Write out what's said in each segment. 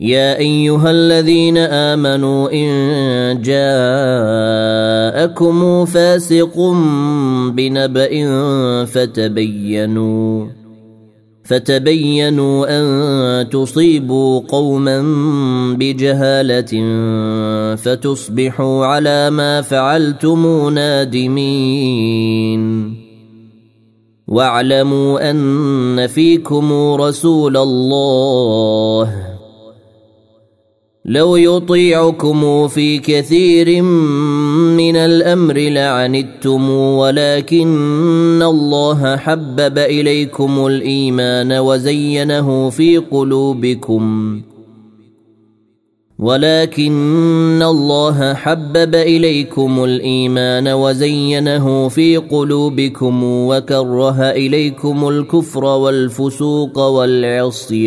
يا أيها الذين آمنوا إن جاءكم فاسق بنبأ فتبينوا فتبينوا أن تصيبوا قوما بجهالة فتصبحوا على ما فعلتم نادمين. واعلموا أن فيكم رسول الله. لو يطيعكم في كثير من الأمر لعنتم ولكن الله حبب إليكم الإيمان وزينه في قلوبكم. ولكن الله حبب إليكم الإيمان وزينه في قلوبكم وكره إليكم الكفر والفسوق والعصيان.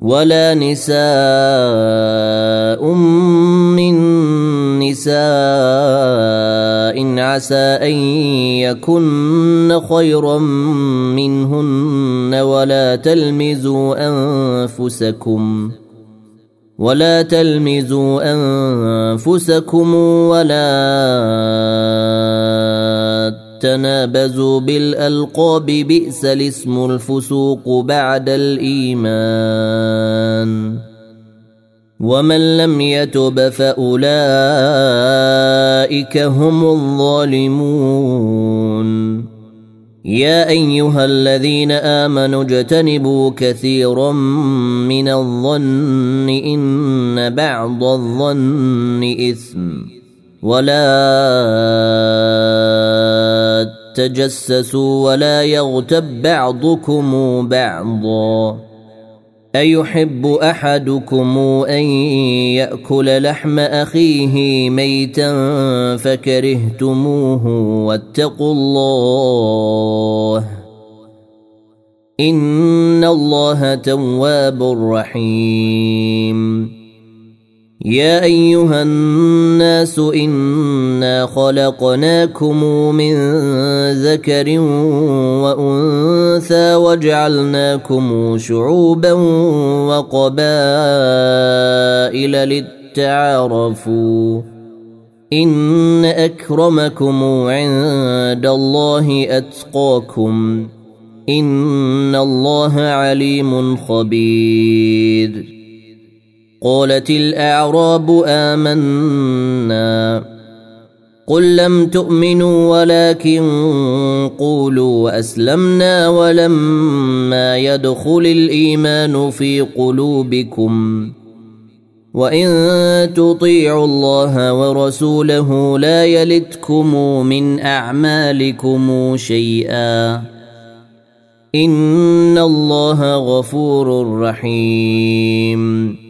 ولا نساء من نساء عسى أن يكن خيرا منهن ولا تلمزوا أنفسكم ولا تلمزوا أنفسكم ولا تنابزوا بالألقاب بئس الاسم الفسوق بعد الإيمان. ومن لم يتب فأولئك هم الظالمون. يا أيها الذين آمنوا اجتنبوا كثيرا من الظن إن بعض الظن إثم. ولا تجسسوا ولا يغتب بعضكم بعضا. أيحب أحدكم أن يأكل لحم أخيه ميتا فكرهتموه واتقوا الله. إن الله تواب رحيم. يا أيها الناس إنا خلقناكم من ذكر وأنثى وجعلناكم شعوبا وقبائل للتعارفوا إن أكرمكم عند الله أتقاكم إن الله عليم خبير قالت الأعراب آمنا. قل لم تؤمنوا ولكن قولوا اسلمنا ولما يدخل الإيمان في قلوبكم. وإن تطيعوا الله ورسوله لا يلتكم من أعمالكم شيئا. إن الله غفور رحيم.